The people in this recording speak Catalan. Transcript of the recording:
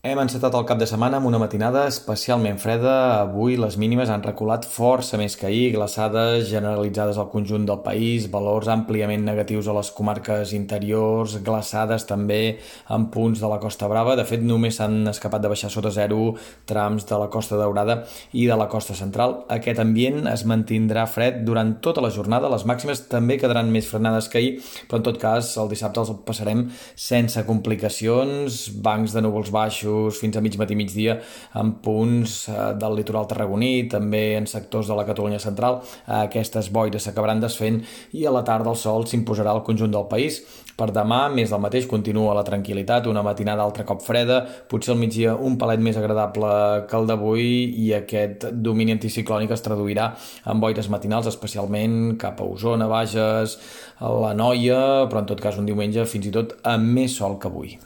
Hem encetat el cap de setmana amb una matinada especialment freda. Avui les mínimes han reculat força més que ahir, glaçades generalitzades al conjunt del país, valors àmpliament negatius a les comarques interiors, glaçades també en punts de la Costa Brava. De fet, només s'han escapat de baixar sota zero trams de la Costa Daurada i de la Costa Central. Aquest ambient es mantindrà fred durant tota la jornada. Les màximes també quedaran més frenades que ahir, però en tot cas el dissabte els passarem sense complicacions, bancs de núvols baixos baixos fins a mig matí migdia en punts eh, del litoral tarragoní, també en sectors de la Catalunya central. Aquestes boires s'acabaran desfent i a la tarda el sol s'imposarà al conjunt del país. Per demà, més del mateix, continua la tranquil·litat, una matinada altre cop freda, potser al migdia un palet més agradable que el d'avui i aquest domini anticiclònic es traduirà en boires matinals, especialment cap a Osona, Bages, a la Noia, però en tot cas un diumenge fins i tot amb més sol que avui.